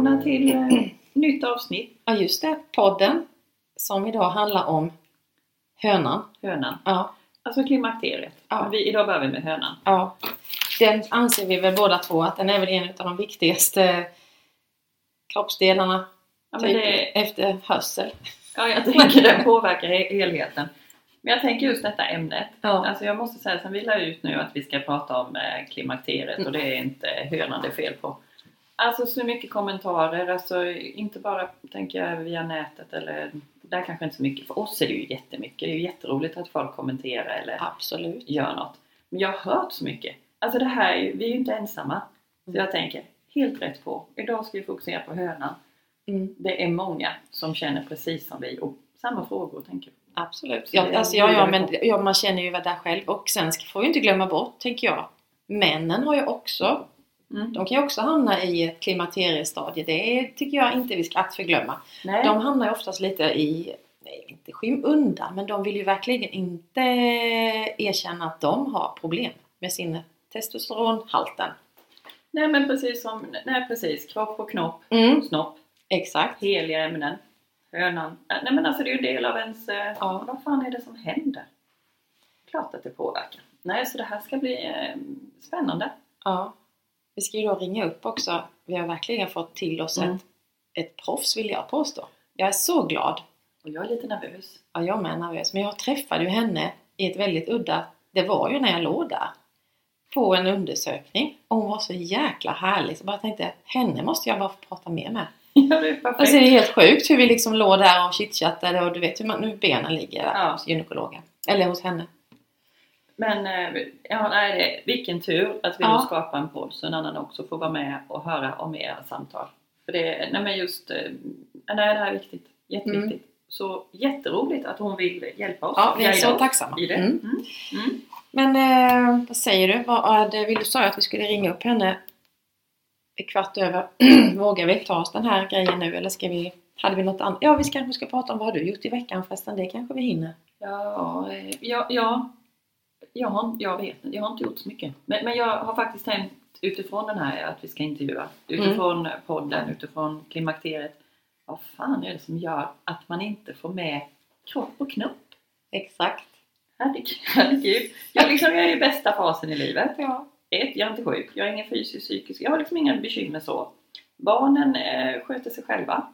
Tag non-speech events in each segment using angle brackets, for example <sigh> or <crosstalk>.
välkomna till eh, nytt avsnitt. Ja just det, podden som idag handlar om hönan. Hönan. Ja, Alltså klimakteriet. Ja. Vi, idag börjar vi med hönan. ja. Den anser vi väl båda två att den är väl en av de viktigaste kroppsdelarna Ja, typ, det, efter hörsel. ja, jag tänker den påverkar he- helheten. Men jag tänker just detta ämnet. Ja. Alltså jag måste säga, sen vi la ut nu att vi ska prata om eh, klimakteriet Mm. och det är inte hönan det är fel på. Alltså så mycket kommentarer, alltså inte bara tänker jag via nätet eller där kanske inte så mycket. För oss är det ju jättemycket. Det är ju jätteroligt att folk kommenterar eller Absolut. gör något. Men jag har hört så mycket. Alltså det här, vi är ju inte ensamma. Så jag tänker, helt rätt på. Idag ska vi fokusera på hönan. Mm, Det är många som känner precis som vi och samma frågor tänker jag. absolut. Ja, det alltså, ja, ja, men ja, man känner ju där själv. Och sen ska- får vi inte glömma bort, tänker jag, männen har ju också Mm. De kan ju också hamna i ett klimakteriestadie. Det tycker jag inte vi ska att förglömma. Nej, De hamnar ju oftast lite i, nej, inte skymundan, men de vill ju verkligen inte erkänna att de har problem med sin testosteronhalten. nej men precis som, nej precis, kropp och knopp, Mm, snopp, exakt. heliga ämnen, hönan. Nej men alltså det är ju en del av ens, eh, Ja. vad fan är det som händer? Klart att det påverkar. Nej så det här ska bli eh, spännande. Ja. Vi ska ju då ringa upp också. Vi har verkligen fått till oss Mm. ett, ett proffs vill jag påstå. Jag är så glad. Och jag är lite nervös. Ja, jag med nervös. Men jag träffade ju henne i ett väldigt udda... Det var ju när jag låg där. På en undersökning. Och hon var så jäkla härlig. Så jag bara tänkte, henne måste jag bara få prata mer med. <laughs> Ja det är perfekt. Alltså det är helt sjukt hur vi liksom låg där och chitchattade och du vet hur, man, hur benen ligger där Ja. hos gynekologen. Eller hos henne. Men eh, ja, nej, det, vilken tur att vi Ja. nu skapar en podd så en annan också får vara med och höra om era samtal. För det, nej men just, eh, nej det här är viktigt. Jätteviktigt. Så jätteroligt att hon vill hjälpa oss. Mm. Ja, vi är så tacksamma. I det. Mm. Mm. Mm. Men eh, vad säger du? Vad vill du säga att vi skulle ringa upp henne kvart över? <clears throat> Vågar vi ta oss den här grejen nu eller ska vi hade vi något annat? Ja, vi kanske ska prata om vad har du gjort i veckan förresten. Det kanske vi hinner. Ja, eh, ja, ja, jag, har, jag vet inte, jag har inte gjort så mycket. Men, men jag har faktiskt tänkt utifrån den här att vi ska intervjua, utifrån podden, utifrån klimakteriet. Vad fan är det som gör att man inte får med kropp och knopp? Exakt. Herregud. Jag, liksom, jag är i bästa fasen i livet. Ja. Ett, jag är inte sjuk. Jag har ingen fysisk, psykisk. Jag har liksom inga bekymmer så. Barnen eh, sköter sig själva.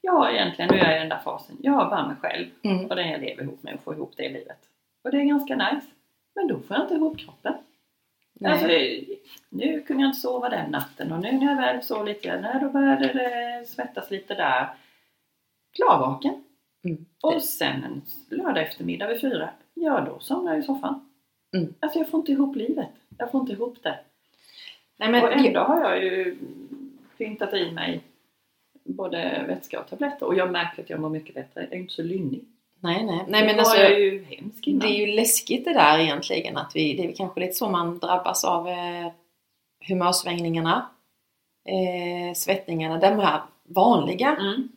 Jag har egentligen, nu är jag i den där fasen, jag har bara mig själv Mm. och den jag lever ihop med och får ihop det i livet. Och det är ganska nice. Men då får jag inte ihop kroppen. Alltså, nu kunde jag inte sova den natten och nu när jag väl sov lite, nej, då började det svettas lite där. Klarvaken. Mm. Och sen en lördag eftermiddag vid fyra, ja då somnar jag i soffan. Mm. Alltså jag får inte ihop livet. Jag får inte ihop det. Nej, men, och ändå har jag ju pyntat i mig både vätska och tabletter och jag märker att jag mår mycket bättre. Jag är inte så lynnig. Nej, nej. nej men alltså, jag ju hemsk innan. det är ju läskigt det där egentligen. Att vi, det är kanske lite så man drabbas av eh, humörsvängningarna. Eh, svettningarna. De här vanliga, Mm,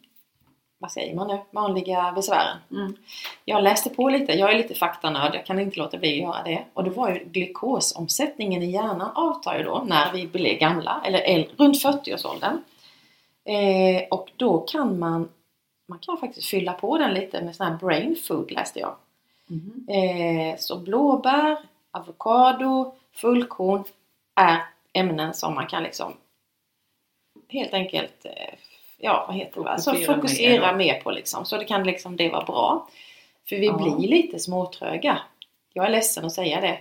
vad säger man nu, vanliga besvären. mm. Jag läste på lite, jag är lite faktanörd, jag kan inte låta bli att göra det. Och det var ju glukosomsättningen i hjärnan avtar ju då när vi blir gamla, eller äl- runt 40-årsåldern. Eh, och då kan man, man kan faktiskt fylla på den lite med sån här brain food läste jag. Mhm. Eh, så blåbär, avokado, fullkorn är ämnen som man kan liksom helt enkelt eh, ja, vad heter det? Alltså Fokusera mer mer, på liksom. Så det kan liksom det vara bra. För vi Ja. blir lite småtröga. Jag är ledsen att säga det.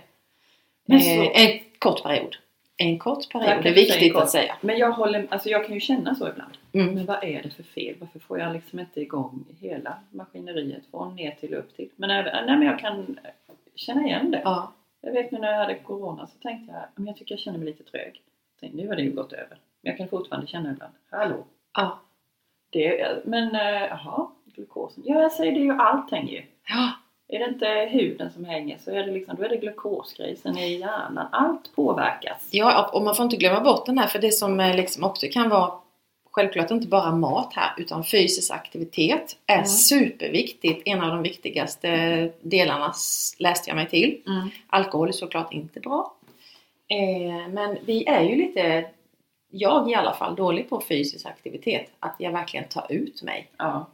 Eh, en kort period. En kort period. Det är viktigt att säga. Men jag håller, alltså jag kan ju känna så ibland. Mm. Men vad är det för fel? Varför får jag liksom inte igång hela maskineriet från ner till upp till? Men, även, nej, men jag kan känna igen det. Ja. Jag vet nu när jag hade Corona så tänkte jag, men jag tycker jag känner mig lite trög. Tänkte, nu har det ju gått över. Men jag kan fortfarande känna ibland, hallå? Ja. Det, men eh, jaha, glukosen. Ja, jag säger det är ju allt hänger ju. ja. Är det inte huden som hänger så är det liksom, då är det glukosgrisen i hjärnan. Allt påverkas. Ja, och man får inte glömma bort den här för det som eh, liksom också kan vara självklart inte bara mat här utan fysisk aktivitet är Mm. superviktigt. En av de viktigaste delarna läste jag mig till. Mm. Alkohol är såklart inte bra. Eh, men vi är ju lite jag i alla fall dålig på fysisk aktivitet. Att jag verkligen tar ut mig. Ja.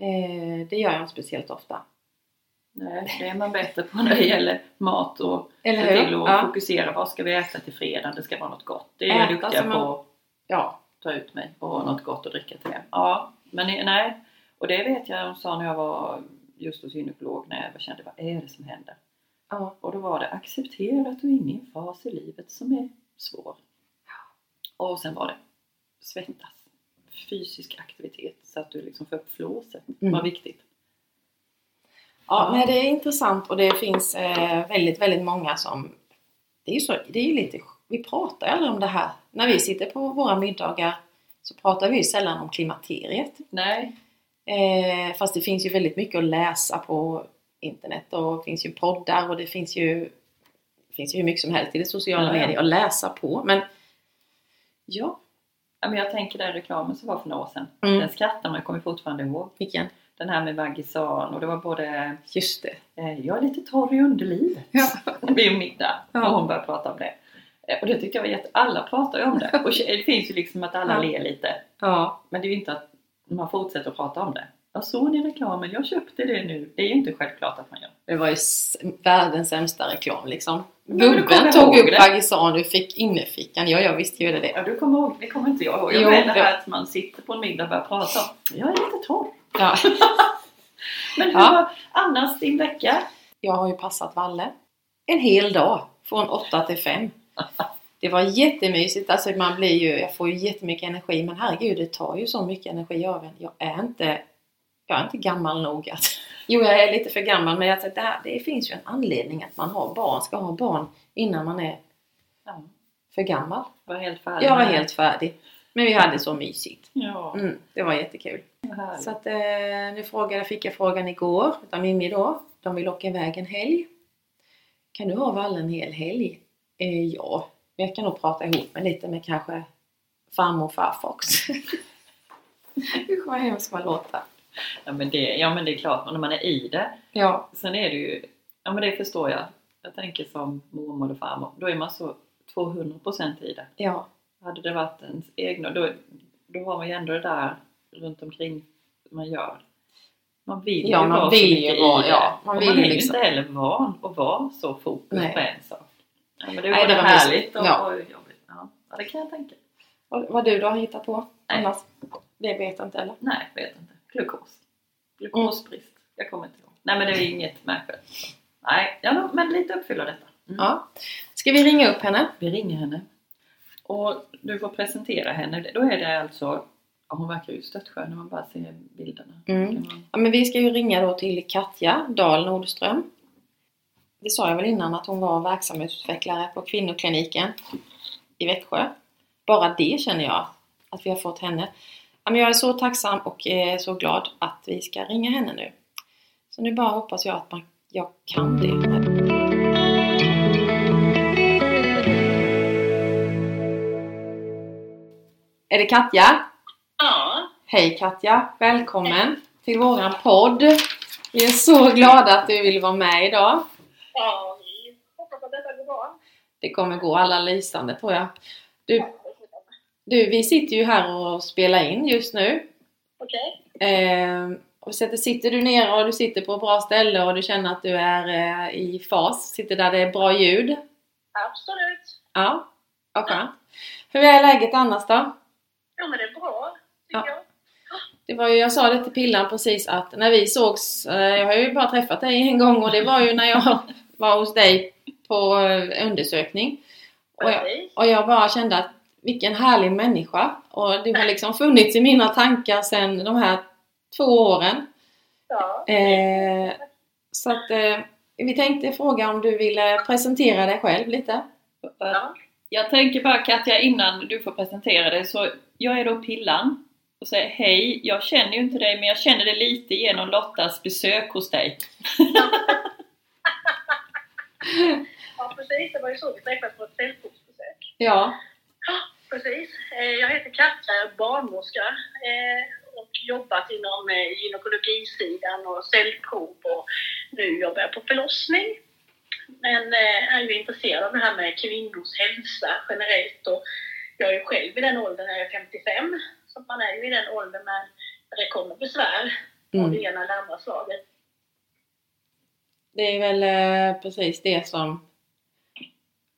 Eh, det gör jag inte speciellt ofta. Nej, det är man bättre på när det gäller mat och Eller se till att Ja. fokusera. Vad ska vi äta till fredag? Det ska vara något gott. Det är jag Äta duktiga som man- på. ja. ta ut mig och ha något gott att dricka till. Ja, men nej. Och det vet jag de sa när jag var just hos gynekolog när jag kände vad är det som händer? ja. Och då var det acceptera att du är inne i en fas i livet som är svår. Och sen var det svettas. Fysisk aktivitet så att du liksom får upp flåset. Mm. var viktigt. Ja, nej, det är intressant och det finns eh, väldigt, väldigt många som... Det är ju så, det är ju lite... Vi pratar aldrig om det här. När vi sitter på våra middagar så pratar vi ju sällan om klimakteriet. Nej, Eh, fast det finns ju väldigt mycket att läsa på internet och det finns ju poddar och det finns ju det finns ju hur mycket som helst i det sociala Ja, medier att läsa på. Men ja, Ja, men jag tänker den reklamen som var för några år sedan. Mm. Den skrattar man, kommer fortfarande ihåg. vilken? Den här med Vagisan och det var både Just det. eh, Jag är lite torr i underlivet. Ja. <laughs> En middag Ja. och hon börjar prata om det. Eh, Och det tyckte jag var jätte... Alla pratar ju om det. <laughs> Och det finns ju liksom att alla Ja. ler lite. ja. Men det är ju inte att man fortsätter att prata om det. Jag såg ni reklamen, jag köpte det nu. Det är ju inte självklart att man gör. Det var ju världens sämsta reklam liksom. Gubben tog upp det. Vagisan ur fick innerfickan. Ja, jag visste ju det. Ja, du kommer ihåg, det kommer inte jag ihåg. Jag Jo, det här att man sitter på en middag och börjar prata. Jag är lite torr. Ja. <laughs> Men hur Ja. var annars din vecka? Jag har ju passat Valle en hel dag från 8 till 5. Det var jättemysigt. Alltså man blir ju, jag får ju jättemycket energi men herregud det tar ju så mycket energi av en. Jag är inte, jag är inte gammal nog att... <laughs> Jo jag är lite för gammal men jag, det, här, det finns ju en anledning att man har barn, ska ha barn innan man är Ja, för gammal. var helt färdig. Jag var helt färdig. Men vi hade så mysigt. Ja, Mm, det var jättekul. Så att, eh, nu frågade, fick jag frågan igår utav Mimmi då. De vill åka iväg en helg. Kan du ha Valle en hel helg? Eh, ja, men jag kan nog prata ihop mig lite med kanske farmor och farfar också. Usch vad hemskt man låter. Ja men, det, ja men det är klart, när man är i det. Ja, Sen är det ju, ja men det förstår jag. Jag tänker som mormor och farmor. Då är man så 200% i det. ja, Hade det varit ens egna, då, då har man ju ändå det där runt omkring man gör. Man vill Ja, ju man vara vill så ju mycket vara- i det. ja, man och vill man ju är ju liksom- inte heller van att vara så fokus Nej. på en sak. Ja, men det är Nej, både det var härligt och, Ja. och jobbigt. Ja. ja, det kan jag tänka. vad, vad du då har hittat på Nej. annars? Det vet jag inte eller? Nej, vet inte. Glukos. Glukosbrist. Jag kommer inte ihåg. Nej men det är inget märkvärdigt. Nej, ja, men lite uppfylla detta. Mm. Ja. Ska vi ringa upp henne? Vi ringer henne. Och du får presentera henne. Då är det alltså, hon verkar ju störtskön när man bara ser bilderna. Mm. Man- Ja, men vi ska ju ringa då till Katja Dahl Nordström. Det sa jag väl innan att hon var verksamhetsutvecklare på kvinnokliniken i Växjö. Bara det känner jag att vi har fått henne. Ja, men jag är så tacksam och eh, så glad att vi ska ringa henne nu. Så nu bara hoppas jag att man, jag kan det. Är det Katja? Ja, Hej Katja! Välkommen till våran podd! Vi är så glada att du vill vara med idag. ja, vi hoppas att detta går bra. Det kommer gå alla lysande tror jag. Du, du, vi sitter ju här och spelar in just nu. Okej. Eh, och så sitter du ner och du sitter på ett bra ställe och du känner att du är eh, i fas. Sitter där det är bra ljud. Absolut. Ja, vad skönt. Hur är läget annars då? Jo, men det är bra, Ja. jag. Det var ju, jag sa det till Pillan precis att när vi sågs, eh, jag har ju bara träffat dig en gång och det var ju när jag <laughs> var hos dig på eh, undersökning. Och jag, och jag bara kände att vilken härlig människa. Och du har liksom funnits i mina tankar sedan de här två åren. Ja. Eh, så att eh, vi tänkte fråga om du ville presentera dig själv lite. ja. Jag tänker bara Katja innan du får presentera dig så jag är då Pillan och säger hej, jag känner ju inte dig men jag känner dig lite genom Lottas besök hos dig. ja, precis. Det var ju så vi träffades på ett fältprovsbesök. Ja. Ja, precis. Eh, Jag heter Katja, jag är barnmorska eh, och jobbat inom eh, gynekologisidan och cellprov och nu jobbar jag på förlossning. Men är ju intresserad av det här med kvinnors hälsa generellt och jag är ju själv i den åldern jag är 55. Så man är ju i den åldern när det kommer besvär av Mm. det ena eller andra slaget. Det är väl eh, precis det som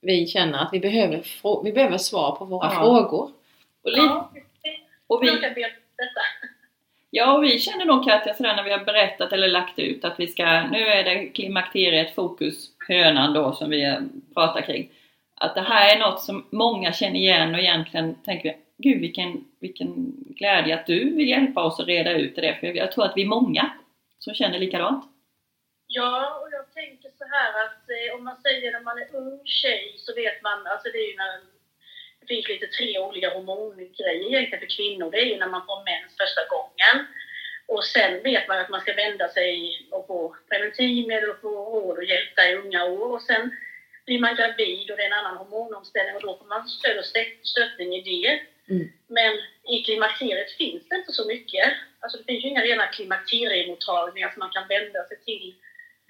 vi känner att vi behöver, vi behöver svar på våra Ja. frågor. Och, Ja, och vi... ja, och vi känner nog Katja sådär när vi har berättat eller lagt ut att vi ska, nu är det klimakteriet fokus, hönan då som vi eh, pratar kring. Att det här är något som många känner igen och egentligen tänker vi, gud vilken, vilken glädje att du vill hjälpa oss att reda ut det. För jag tror att vi är många som känner likadant. Ja, och jag tänker så här att eh, om man säger när man är ung tjej så vet man, alltså det är ju när det finns lite tre olika hormongrejer egentligen för kvinnor. Det är ju när man får mens första gången. Och sen vet man att man ska vända sig och få preventivmedel och få råd och hjälp där i unga år. Och sen blir man gravid och det är en annan hormonomställning och då får man stöd och stöttning i det. Mm. Men i klimakteriet finns det inte så mycket. Alltså det finns ju inga rena klimakteriemottagningar som man kan vända sig till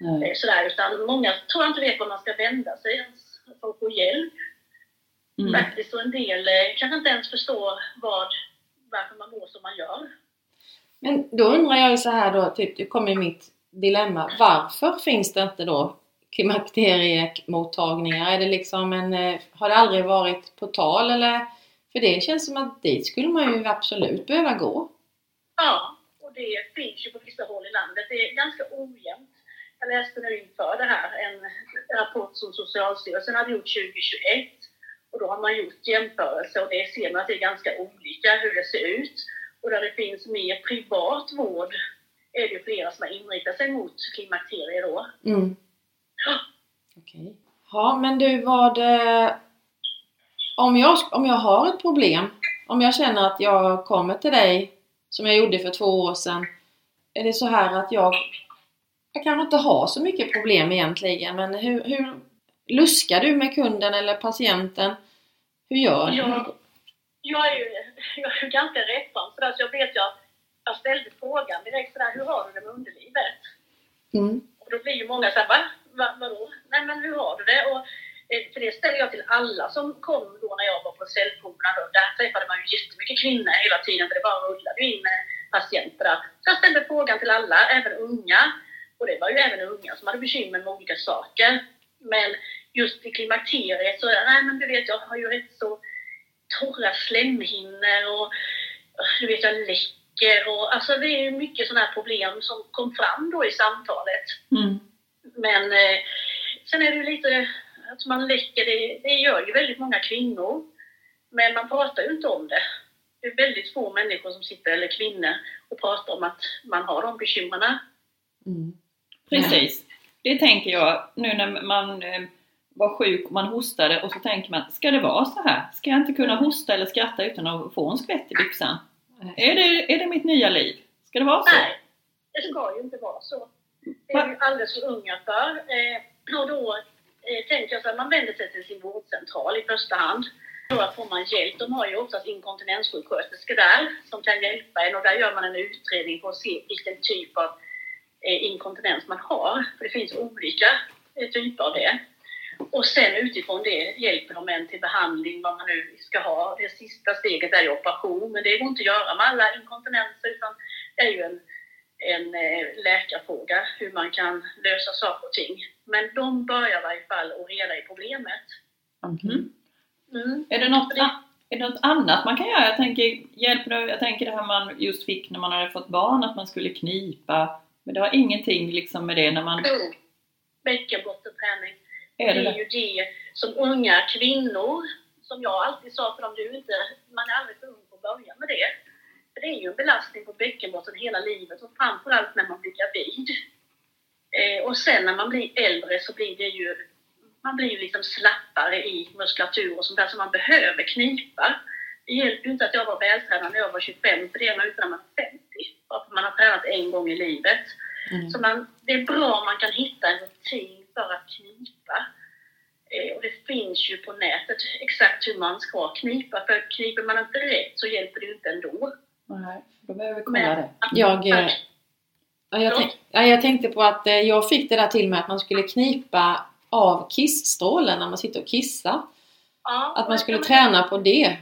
eh, sådär, utan många tror jag inte vet var man ska vända sig ens för att få hjälp. Mm. Faktiskt, och en del eh, kanske inte ens förstår vad, varför man mår som man gör. Men då undrar jag ju så här då, typ, det kommer mitt dilemma. Varför finns det inte då klimakteriemottagningar? Är det liksom en, eh, har det aldrig varit på tal eller? För det känns som att dit skulle man ju absolut behöva gå. Ja, och det finns ju på vissa håll i landet. Det är ganska ojämnt. Jag läste nu inför det här en rapport som Socialstyrelsen hade gjort 2021. Och då har man gjort jämförelser och det ser man att det är ganska olika hur det ser ut. Och där det finns mer privat vård är det flera som har inriktat sig mot klimakterier då. Mm. Ja. Okej. Ja, men du vad... Om jag, om jag har ett problem, om jag känner att jag kommer till dig som jag gjorde för två år sedan. Är det så här att jag, jag kanske inte har så mycket problem egentligen, men hur, hur luskar du med kunden eller patienten? Hur gör du? Jag, jag, är ju, <laughs> jag är ju ganska rättsam så jag vet jag, jag ställde frågan direkt sådär, hur har du det med underlivet? Mm. Och då blir ju många såhär, va? va? Vadå? Nej men hur har du det? Och, för det ställer jag till alla som kom då när jag var på cellproverna. Då. Där träffade man ju jättemycket kvinnor hela tiden för det bara rullade in eh, patienter där. Så jag ställde frågan till alla, även unga. Och det var ju även unga som hade bekymmer med olika saker. Men just i klimakteriet så, nej men du vet jag har ju rätt så torra slemhinnor och du vet jag läcker och alltså det är ju mycket sådana här problem som kom fram då i samtalet. Mm. Men eh, sen är det ju lite att man läcker, det, det gör ju väldigt många kvinnor. Men man pratar ju inte om det. Det är väldigt få människor som sitter, eller kvinnor, och pratar om att man har de bekymren. Mm. Precis. Det tänker jag nu när man eh, var sjuk och man hostade och så tänker man, ska det vara så här? Ska jag inte kunna hosta eller skratta utan att få en skvätt i byxan? Är det, är det mitt nya liv? Ska det vara så? Nej, det ska ju inte vara så. Det är vi alldeles för unga för. Eh, och då Eh, tänker jag så att man vänder sig till sin vårdcentral i första hand. Då får man hjälp. De har ju oftast inkontinenssjuksköterskor där som kan hjälpa en och där gör man en utredning för att se vilken typ av eh, inkontinens man har. För det finns olika eh, typer av det. Och sen utifrån det hjälper de en till behandling, vad man nu ska ha. Det sista steget är ju operation, men det går inte att göra med alla inkontinenser utan det är ju en, en eh, läkarfråga hur man kan lösa saker och ting. Men de börjar i varje fall att reda i problemet. Mhm. Mm. Är, det något, är det något annat man kan göra? Jag tänker, hjälper det, jag tänker det här man just fick när man hade fått barn, att man skulle knipa. Men det har ingenting liksom med det när man... Jo, Bäckenbottenträning. Är det det är ju det som unga kvinnor, som jag alltid sa för dem, du inte, man är aldrig för ung för att börja med det. För det är ju en belastning på bäckenbotten hela livet och framförallt när man blir gravid. Eh, och sen när man blir äldre så blir det ju, man blir ju liksom slappare i muskulatur och sånt där så man behöver knipa. Det hjälper ju inte att jag var vältränad när jag var 25 för det är man utan man är 50. Bara för man har tränat en gång i livet. Mm. Så man, det är bra om man kan hitta en rutin för att knipa. Eh, och det finns ju på nätet exakt hur man ska knipa. För kniper man inte rätt så hjälper det ju inte ändå. Nej, då behöver vi kolla Men- det. Jag, eh, ja, jag, tänk, ja, jag tänkte på att eh, jag fick det där till mig att man skulle knipa av kissstrålen när man sitter och kissar. Ja, Att man skulle träna på det.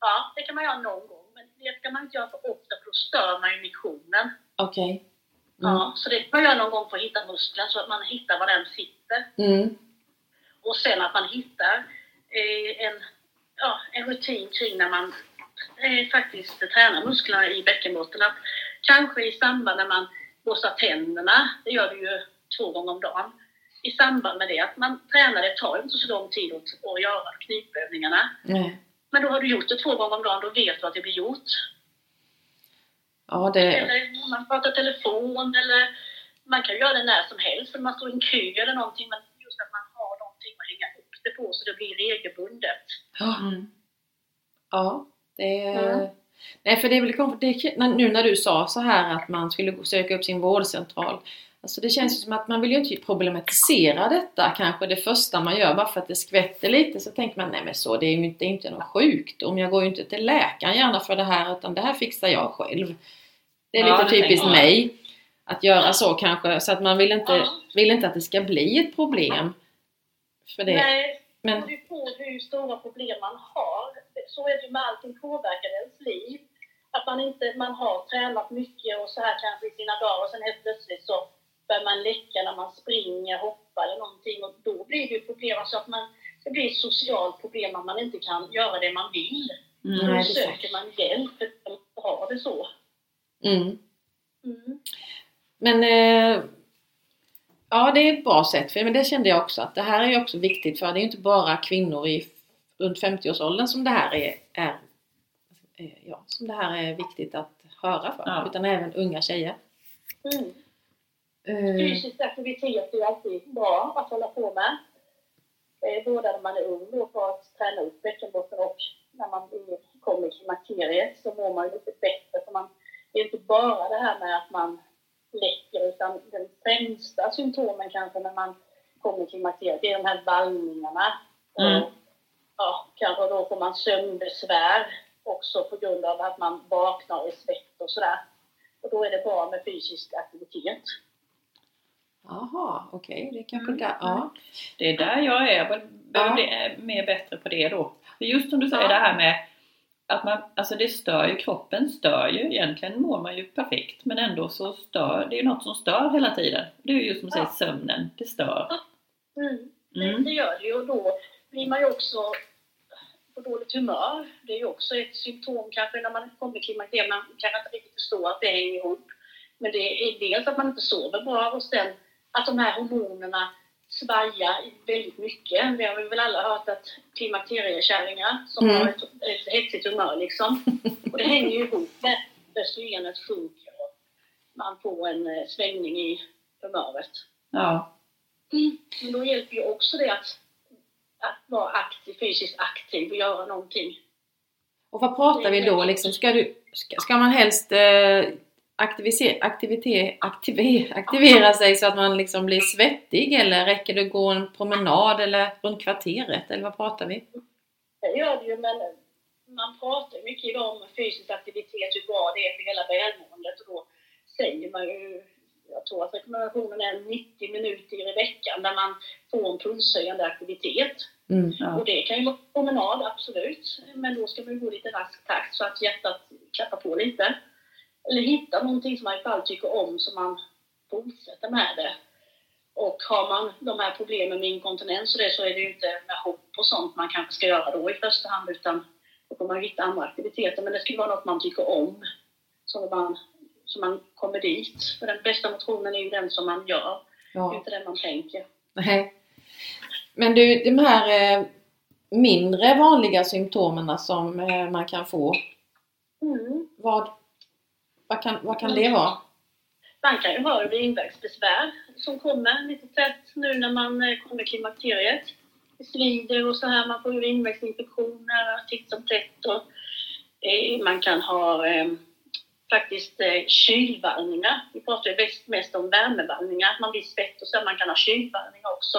Ja, det kan man göra någon gång. Men det ska man inte göra för ofta för då stör man ju miktionen. Okej. Mm. Ja, så det kan man göra någon gång för att hitta muskeln så att man hittar var den sitter. Mm. Och sen att man hittar eh, en, ja, en rutin kring när man eh, faktiskt tränar musklerna i bäckenbotten. Att kanske i samband när man borstar tänderna, det gör du ju två gånger om dagen. I samband med det, att man tränar, det tar inte så lång tid att, att göra knipövningarna. Nej. Men då har du gjort det två gånger om dagen, då vet du att det blir gjort. Ja, det... Eller om man pratar telefon eller man kan göra det när som helst för man står i en kö eller någonting. Men just att man har någonting att hänga upp det på så det blir regelbundet. Mm. Ja, det är... Mm. Nej, för det är väl det, när- nu när du sa så här att man skulle söka upp sin vårdcentral. Alltså det känns ju som att man vill ju inte problematisera detta kanske det första man gör bara för att det skvätter lite så tänker man nej men så det är ju inte, är inte någon sjukdom. Jag går ju inte till läkaren gärna för det här utan det här fixar jag själv. Det är Ja, lite det typiskt jag. mig att göra så kanske så att man vill inte, vill inte att det ska bli ett problem. För det. Nej, Men det beror på hur stora problem man har. Så är det ju med allting påverkar ens liv. Att man inte man har tränat mycket och så här kanske i sina dagar och sen helt plötsligt så börjar man läcka när man springer, hoppar eller någonting och då blir det ju problem. Alltså att man, det blir ett socialt problem att man inte kan göra det man vill. Mm. Då söker man hjälp för att har det så. mm. Mm. Men eh, ja, det är ett bra sätt. För, men det kände jag också att det här är också viktigt för det är ju inte bara kvinnor i runt 50-årsåldern som det här är, är ja, som det här är viktigt att höra för. Ja. Utan även unga tjejer. Mm. Eh, Fysisk aktivitet är ju alltid bra att hålla på med. Både när man är ung då för att träna upp bäckenbotten och när man kommer i klimakteriet så mår man ju lite bättre. För man, det är inte bara det här med att man läcker utan den främsta symptomen kanske när man kommer i klimakteriet det är de här vallningarna. Mm. Och, ja, kanske då får man sömnbesvär också på grund av att man vaknar är svett och sådär. Och då är det bra med fysisk aktivitet. Jaha, okej. Det är kanske Mm. där. Ja. Det är där jag är. Jag behöver Ja. bli mer bättre på det då. För just som du säger Ja. det här med att man, alltså det stör ju, kroppen stör ju. Egentligen mår man ju perfekt men ändå så stör, det är ju något som stör hela tiden. Det är ju just som Ja. säger, sömnen, det stör. Mm. Mm. Det, gör det ju och då blir man ju också på dåligt humör. Det är ju också ett symptom kanske när man kommer i klimakteriet. Man kanske inte riktigt förstår att det hänger ihop. Men det är dels att man inte sover bra och sen att de här hormonerna svajar väldigt mycket. Vi har väl alla hört att klimakteriekärringar som Mm. har ett, ett hetsigt humör liksom. Och det hänger ju ihop med östrogenet sjunker och man får en eh, svängning i humöret. Ja. Men då hjälper ju också det att, att vara aktiv, fysiskt aktiv och göra någonting. Och vad pratar vi då liksom? Ska, du, ska, ska man helst eh, aktivise, aktivite, aktive, aktivera sig så att man liksom blir svettig eller räcker det att gå en promenad eller runt kvarteret eller vad pratar vi? Det gör det ju, men man pratar mycket idag om fysisk aktivitet, hur bra det är för hela välmåendet. Och då säger man ju, jag tror att rekommendationen är 90 minuter i veckan där man får en pulshöjande aktivitet. Mm. Ja. Och det kan ju vara promenad, absolut. Men då ska man ju gå lite rask takt så att hjärtat klappar på lite. Eller hitta någonting som man i fall tycker om så man fortsätter med det. Och har man de här problemen med inkontinens och det så är det ju inte med hopp och sånt man kanske ska göra då i första hand utan då får man hitta andra aktiviteter. Men det ska vara något man tycker om. Så man, så man kommer dit. För den bästa motionen är ju den som man gör, Ja. inte den man tänker. Nej. Men du, de här eh, mindre vanliga symptomen som eh, man kan få, Mm. vad, vad, kan, vad kan det vara? Man kan ju ha urinvägsbesvär som kommer lite tätt nu när man eh, kommer klimakteriet. Det svider och så här, man får urinvägsinfektioner titt som tätt. Och, eh, man kan ha eh, faktiskt eh, kylvallningar. Vi pratar ju mest, mest om värmevallningar, att man blir svett och så. Man kan ha kylvallningar också.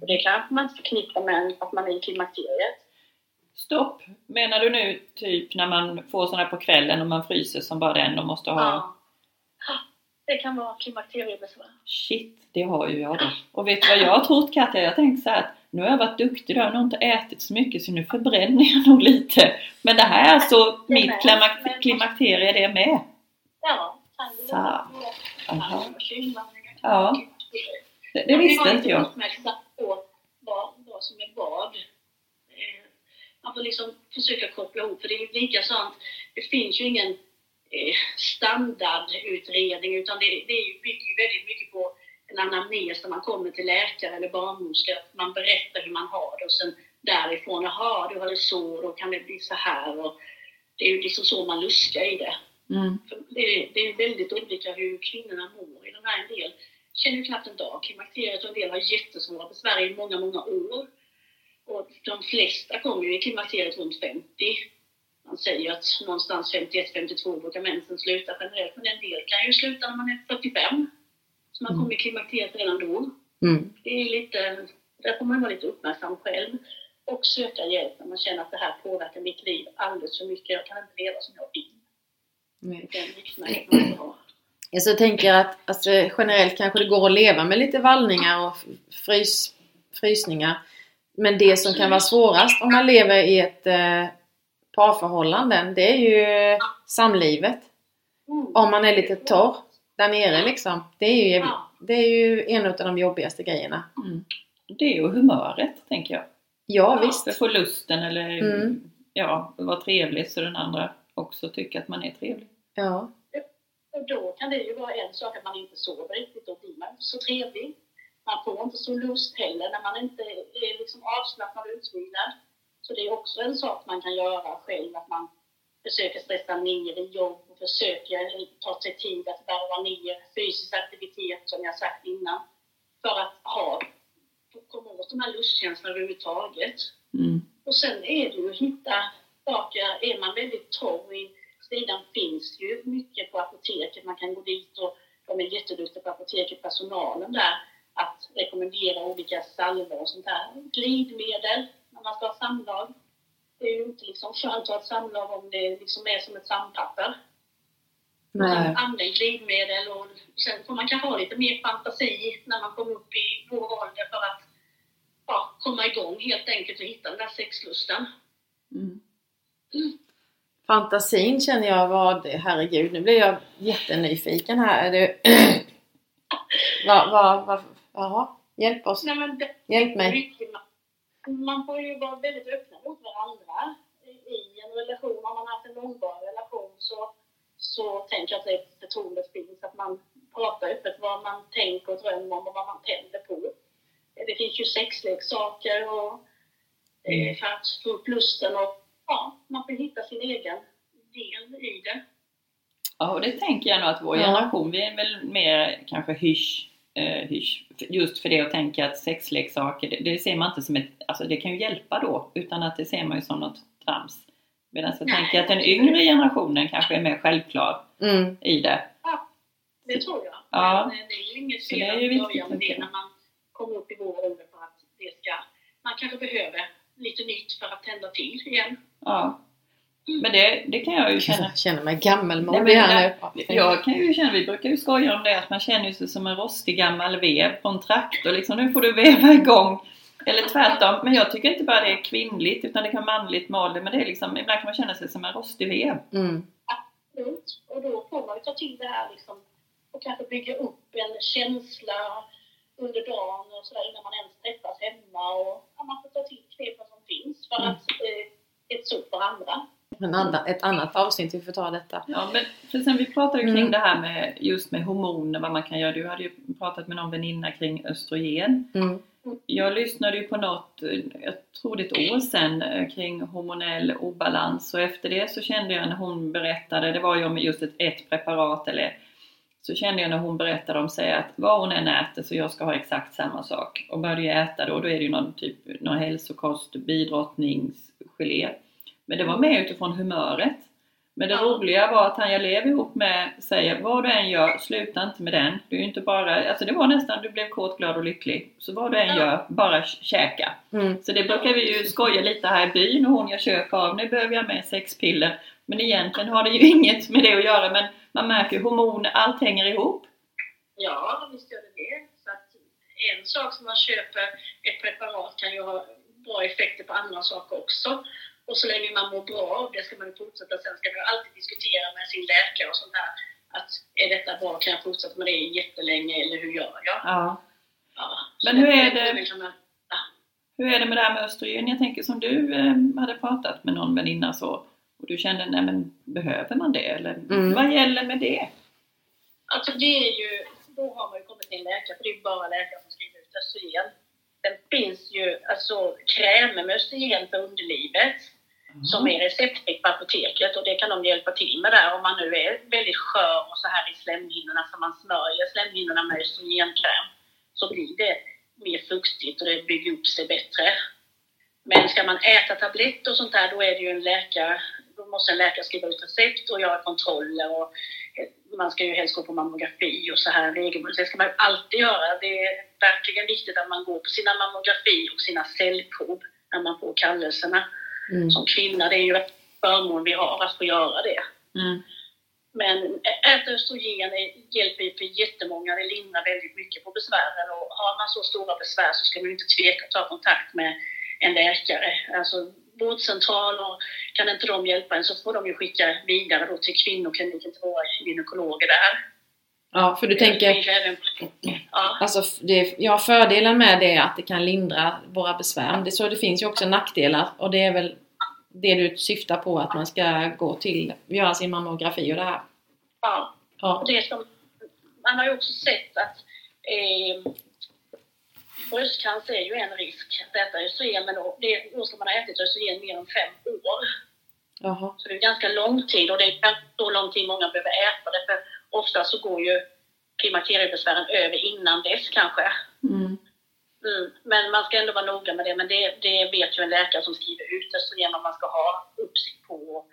Och det kanske man inte förknippar med att man är i klimakteriet. Stopp! Menar du nu typ när man får sådana på kvällen och man fryser som bara den och måste ha... Ja. Det kan vara klimakteriebesvär. Shit, det har ju jag då. Och vet du vad jag har trott Katja? Jag tänkte så här att nu har jag varit duktig då, jag har nog inte ätit så mycket så nu förbränner jag nog lite. Men det här är alltså Det är mitt med. klimak- Men- klimakterie det med. Ja, Så. Aha. Ja. Det, det visste inte jag. vad som är vad. Man får liksom försöka koppla ihop, för det är likadant. Det finns ju ingen eh, standardutredning utan det, det bygger ju väldigt mycket på en anamnes när man kommer till läkare eller barnmorska. Man berättar hur man har det och sen därifrån, jaha, du har det så, då kan det bli så här. Och det är ju liksom så man luskar i det. Mm. Det är, det är väldigt olika hur kvinnorna mår i den här. En del känner ju knappt en dag klimakteriet och en del har jättesvåra besvär i många, många år. Och de flesta kommer ju i klimakteriet runt 50. Man säger att någonstans 51-52 brukar mensen sluta generellt, men en del kan ju sluta när man är 45. Så man Mm. kommer i klimakteriet redan då. Mm. Det är lite, där får man vara lite uppmärksam själv och söka hjälp när man känner att det här påverkar mitt liv alldeles för mycket. Jag kan inte leva som jag vill. Nej. Den riktningen man har. Jag så tänker att alltså, generellt kanske det går att leva med lite vallningar och frys, frysningar. Men det som kan vara svårast om man lever i ett eh, parförhållande, det är ju samlivet. Mm. Om man är lite torr där nere liksom. Det är ju, det är ju en av de jobbigaste grejerna. Mm. Det är ju humöret, tänker jag. Ja Ja, visst. Få lusten eller Mm. ja, vara trevlig så den andra också tycker att man är trevlig. Ja. Och då kan det ju vara en sak att man inte sover riktigt, då blir man så trevlig. Man får inte så lust heller när man inte är liksom avslappnad och utvilad. Så det är också en sak man kan göra själv, att man försöker stressa ner i jobb och försöker ta sig tid att varva ner fysisk aktivitet som jag sagt innan. För att ha, komma åt de här lustkänslorna överhuvudtaget. Mm. Och sen är det ju att hitta saker, är man väldigt torr i sidan finns ju mycket på apoteket, man kan gå dit och de är jätteduktiga på apoteket, personalen där, att rekommendera olika salvor och sånt där. Glidmedel när man ska ha samlag. Det är ju inte liksom skönt att ha ett samlag om det liksom är som ett sandpapper. Använd glidmedel och sen får man kanske ha lite mer fantasi när man kommer upp i vår ålder för att ja, komma igång helt enkelt och hitta den där sexlusten. Mm. Fantasin känner jag vad, herregud nu blir jag jättenyfiken här. Är vad, vad, vad, jaha, hjälp oss. Nej, men det, Hjälp mig. man, man får ju vara väldigt öppna mot varandra i en relation. Om man har haft en långvarig relation så, så tänker jag att det är förtroendet finns. Att man pratar öppet vad man tänker och drömmer om och vad man tänder på. Det finns ju sexleksaker och eh, för att få upp lusten och ja, man får hitta sin egen del i det. Ja, och det tänker jag nog att vår Ja. generation, vi är väl mer kanske hysch. Just för det att tänka att sexleksaker, det, det ser man inte som ett, alltså det kan ju hjälpa då, utan att det ser man ju som något trams. Medan jag Nej. tänker att den yngre generationen kanske är mer självklar Mm. i det. Det tror jag. Ja. Men eh, det är ju inget Så det fel är ju att börja viktigt, med det när man kommer upp i vår ålder för att det ska... Man kanske behöver lite nytt för att tända till igen. Ja. Men det, det kan jag ju känna. Jag känner mig men här nu. Jag kan ju känna, vi brukar ju skoja om det, att man känner sig som en rostig gammal vev på en traktor. Liksom, nu får du veva igång. Eller tvärtom. Men jag tycker inte bara det är kvinnligt, utan det kan vara manligt med. Men det är liksom, ibland kan man känna sig som en rostig vev. Mm. Absolut. Och då får man ju ta till det här liksom och kanske bygga upp en känsla under dagen och sådär innan man ens träffas hemma. Och ja, man får ta till knepen som finns för Mm. att eh, hetsa upp varandra. En annan, ett annat avsnitt vi får ta detta. Ja, men för sen vi pratade kring Mm. det här med just med hormoner, vad man kan göra. Du hade ju pratat med någon väninna kring östrogen. Mm. Jag lyssnade ju på något, jag tror det är ett år sedan, eh, kring hormonell obalans och efter det så kände jag när hon berättade, det var ju om just ett, ett preparat eller så kände jag när hon berättade om sig att vad hon än äter så jag ska ha exakt samma sak. Och började jag äta då, då är det ju någon typ någon hälsokost, bidrottningsgelé. Men det var mer utifrån humöret. Men det Ja. roliga var att han jag lever ihop med säger vad du än gör, sluta inte med den. Du är inte bara, alltså det var nästan, du blev kåt, glad och lycklig. Så vad du än Ja. gör, bara kä- käka. Mm. Så det brukar vi ju skoja lite här i byn och hon jag köper av, nu behöver jag med sexpiller. Men egentligen har det ju <laughs> inget med det att göra men man märker hormoner, allt hänger ihop. Ja, visst gör det det. Så att en sak som man köper, ett preparat, kan ju ha bra effekter på andra saker också. Och så länge man mår bra av det ska man ju fortsätta. Sen ska man ju alltid diskutera med sin läkare och sånt här. Att är detta bra? Kan jag fortsätta med det jättelänge eller hur gör jag? Ja. Ja, Men hur är det- Hur är det med det här med östrogen? Jag tänker som du eh, hade pratat med någon väninna så och du kände, nej men behöver man det? Eller Mm. vad gäller med det? Alltså det är ju, då har man ju kommit till en läkare, för det är ju bara läkare som skriver ut östrogen. Sen finns ju alltså krämer med östrogen för underlivet som är receptfritt på apoteket och det kan de hjälpa till med där om man nu är väldigt skör och så här i slemhinnorna så man smörjer slemhinnorna med östrogenkräm så blir det mer fuktigt och det bygger upp sig bättre. Men ska man äta tabletter och sånt där då är det ju en läkare, då måste en läkare skriva ut recept och göra kontroller och man ska ju helst gå på mammografi och så här regelbundet. Det ska man ju alltid göra. Det är verkligen viktigt att man går på sina mammografi och sina cellprov när man får kallelserna Mm. som kvinna. Det är ju en förmån vi har att få göra det. Mm. Men äta östrogen hjälper ju för jättemånga. Det lindrar väldigt mycket på besvären. Och har man så stora besvär så ska man inte tveka att ta kontakt med en läkare. Alltså vårdcentral och kan inte de hjälpa en så får de ju skicka vidare då till kvinnokliniken till våra gynekologer där. Ja, för du tänker, Ja. alltså det, ja fördelen med det är att det kan lindra våra besvär. Det, så det finns ju också nackdelar och det är väl det du syftar på att man ska gå till, göra sin mammografi och det här. ja. Ja. Det som, man har ju också sett att eh, bröstcancer är ju en risk att äta östrogen, men då, det, då ska man ha ätit östrogen mer än fem år. Jaha. Så det är ganska lång tid och det är så lång tid många behöver äta det, för ofta så går ju klimakteriebesvären över innan dess kanske. Mm. Mm. Men man ska ändå vara noga med det, men det, det vet ju en läkare som skriver ut östrogen vad man ska ha uppsikt på och,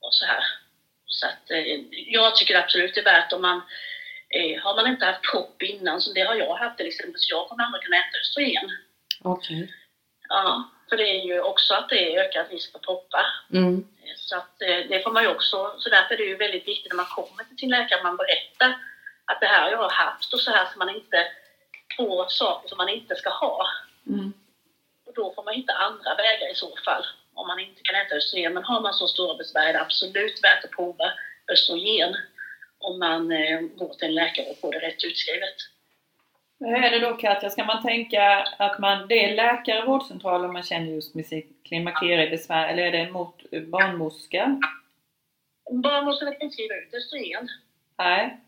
och så här. Så att, eh, jag tycker absolut det är värt om man eh, har man inte haft propp innan, som det har jag haft till exempel, så jag kommer aldrig kunna äta östrogen. Okej. Ja, för det är ju också att det är ökad risk för proppar. Mm. Så att eh, det får man ju också, så därför är det ju väldigt viktigt när man kommer till sin läkare, att man berättar att det här har jag haft och så här, så man inte får saker som man inte ska ha. Mm. Och då får man hitta andra vägar i så fall, om man inte kan äta östrogen. Men har man så stora besvär är det absolut värt att prova östrogen om man eh, går till en läkare och får det rätt utskrivet. Hur är det då Katja, ska man tänka att man, det är läkare och vårdcentraler man känner just med sitt klimakteriebesvär eller är det mot barnmorska? Barnmorskorna kan inte skriva ut östrogen. Nej,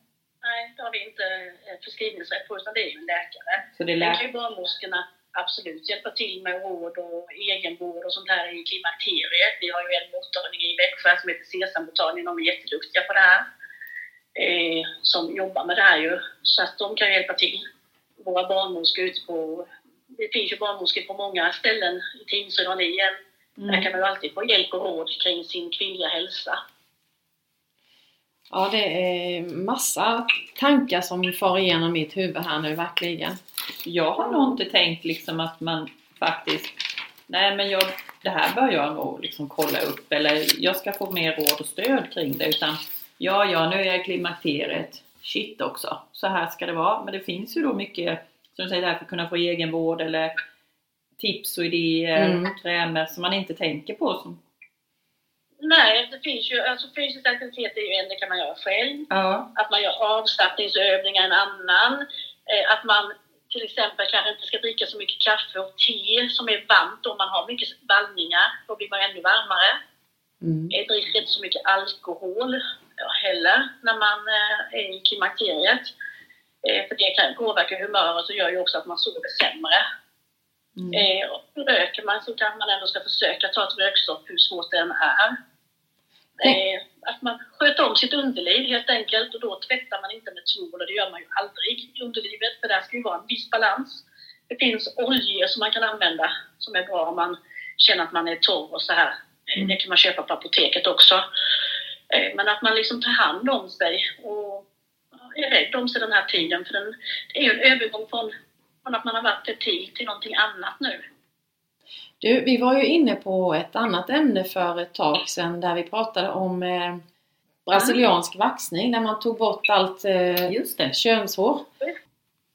Nej, det har vi inte eh, förskrivningsrätt på, utan det är ju en läkare. så det är Sen kan ju barnmorskorna absolut hjälpa till med råd och egenvård och sånt här i klimakteriet. Vi har ju en mottagning i Växjö som heter Sesammottagningen, de är jätteduktiga på det här. Eh, som jobbar med det här ju, så att de kan hjälpa till. Våra barnmorskor ute på... Det finns ju barnmorskor på många ställen i Tingsryd och Nien. Där Mm. kan man ju alltid få hjälp och råd kring sin kvinnliga hälsa. Ja, det är massa tankar som far igenom mitt huvud här nu verkligen. Jag har nog inte tänkt liksom att man faktiskt Nej men jag, det här bör jag nog liksom kolla upp eller jag ska få mer råd och stöd kring det utan Ja, ja, nu är jag i klimakteriet. Shit också. Så här ska det vara. Men det finns ju då mycket, som du säger, där för att kunna få egenvård eller tips och idéer, Mm. krämer som man inte tänker på. Som, Nej, det finns ju, alltså fysisk aktivitet är ju en, det kan man göra själv. ja. att man gör avslappningsövningar en annan. Eh, Att man till exempel kanske inte ska dricka så mycket kaffe och te som är varmt om man har mycket vallningar. Då blir man ännu varmare. Mm. Jag dricker inte så mycket alkohol heller när man eh, är i klimakteriet. Eh, För det kan påverka humöret och gör ju också att man sover sämre. Mm. Eh, och Röker man så kanske man ändå ska försöka ta ett rökstopp hur svårt det än är. Eh, att man sköter om sitt underliv helt enkelt och då tvättar man inte med tvål och det gör man ju aldrig i underlivet för där ska ju vara en viss balans. Det finns oljor som man kan använda som är bra om man känner att man är torr och så här. Mm. Det kan man köpa på apoteket också. Eh, Men att man liksom tar hand om sig och är rädd om sig den här tiden för den, det är ju en övergång från, från att man har varit fertil till någonting annat nu. Du, vi var ju inne på ett annat ämne för ett tag sedan där vi pratade om eh, brasiliansk vaxning där man tog bort allt eh, Just det. könshår.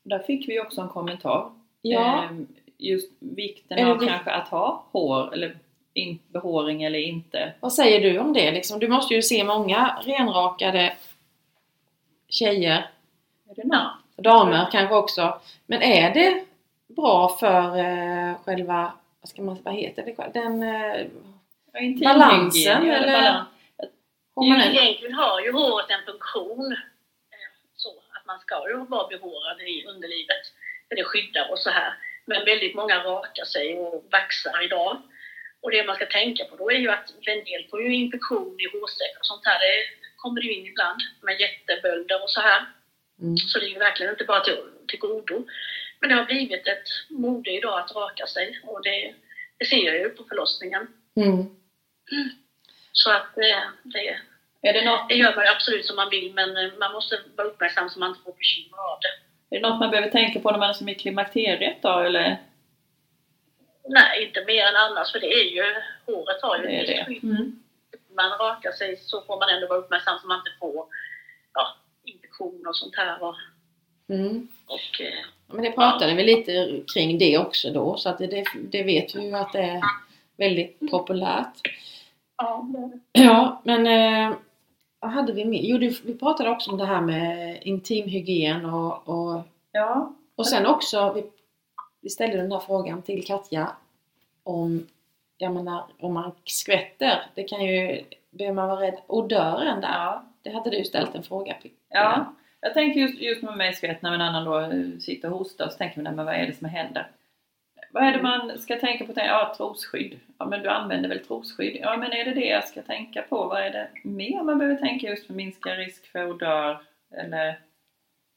Där fick vi också en kommentar. Ja, Ehm, Just vikten Eller av vi- kanske att ha hår eller in, behåring eller inte. vad säger du om det? Liksom, du måste ju se många renrakade tjejer, Är det damer kanske också. Men är det bra för eh, själva, vad ska man vad heter det? Den eh, Balansen, eller? balans. hormonella? Egentligen har ju håret en funktion. eh, Så att man ska ju vara behårad i underlivet. För det skyddar och så här. Men väldigt många rakar sig och vaxar idag. Och det man ska tänka på då är ju att en del får ju infektion i hårsäckar och sånt här. Det kommer ju in ibland med jättebölder och så här. Mm. Så det är ju verkligen inte bara till, till godo. Men det har blivit ett mode idag att raka sig och det, det ser jag ju på förlossningen. Mm. Så att eh, det, Är det, något, det gör man absolut som man vill men eh, man måste vara uppmärksam så man inte får bekymmer av det. är det något man behöver tänka på när man är som i klimakteriet då? Eller? Nej, inte mer än annars för det är ju, håret har ju Det är ett det. skydd. Mm. Man rakar sig så får man ändå vara uppmärksam så man inte får ja, infektion och sånt här. Och, Mm. och, eh, Ja, Men det pratade vi lite kring det också då så att det, det, vet vi ju att det är väldigt populärt. ja, det- Ja, men eh, vad hade vi mer? Jo, det, vi pratade också om det här med intimhygien och, och, Ja, och sen också, vi, vi ställde den här frågan till Katja om, jag menar, om man skvätter, det kan ju, behöver man vara rädd, odören där, ja. det hade du ställt en fråga på. Ja, jag tänker just, just med mig skvätt när en annan då eh, sitter och hostar så tänker man, men vad är det som händer? Vad är det man ska tänka på? Ja, trosskydd. Ja, men du använder väl trosskydd? Ja, men är det det jag ska tänka på? Vad är det mer man behöver tänka just för att minska risk för odör? Eller?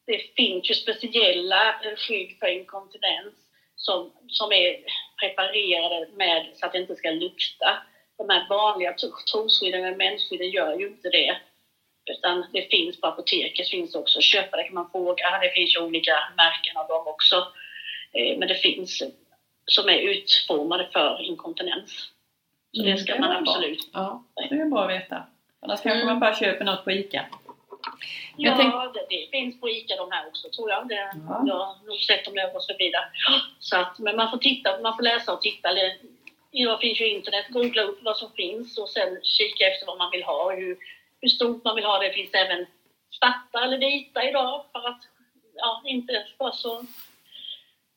det finns ju speciella eh, skydd för inkontinens som, som är preparerade med så att det inte ska lukta. De här vanliga tro- trosskydden med mensskydden gör ju inte det. Utan det finns på apoteket, finns också att köpa, det kan man fråga. Det finns ju olika märken av dem också. Eh, Men det finns som är utformade för inkontinens. Så det Mm, ska det man var bra. absolut. Ja. Det är bra att veta. Annars kanske Mm. man bara köper något på ICA. Ja, tänk- det, det finns på ICA de här också tror jag. Det, Ja. Jag har nog sett dem jag gått förbi där. Så att, men man får titta, man får läsa och titta. Eller, idag finns ju internet, googla upp vad som finns och sen kika efter vad man vill ha och hur, hur stort man vill ha. Det finns även svarta eller vita idag för att ja, inte vara så...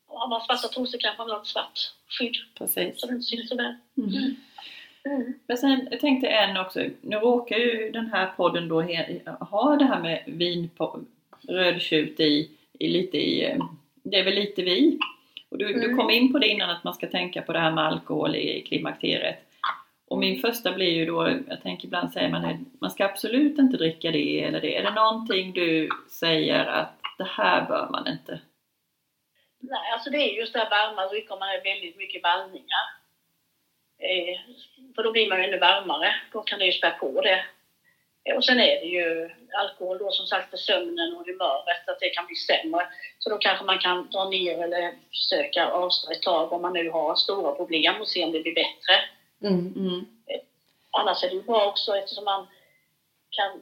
Har man svarta trosor kanske man vill ha ett svart skydd Precis. så det inte syns så väl. Mm. Mm. Men sen jag tänkte en också, nu råkar ju den här podden då ha det här med vin på rödtjut i, i lite i, eh, det är väl lite vi. Och du, du Mm. kom in på det innan att man ska tänka på det här med alkohol i klimakteriet. Och min första blir ju då, jag tänker ibland säger man att man ska absolut inte dricka det eller det. Är det någonting du säger att det här bör man inte? Nej, alltså det är just det här varma drycker, man har väldigt mycket vallningar. Eh, för då blir man ju ännu varmare, då kan det ju spä på det. Eh, och sen är det ju alkohol då som sagt för sömnen och humöret, att det kan bli sämre. Så då kanske man kan dra ner eller försöka avstå ett tag om man nu har stora problem och se om det blir bättre. Mm. Mm. Annars är det ju bra också eftersom man kan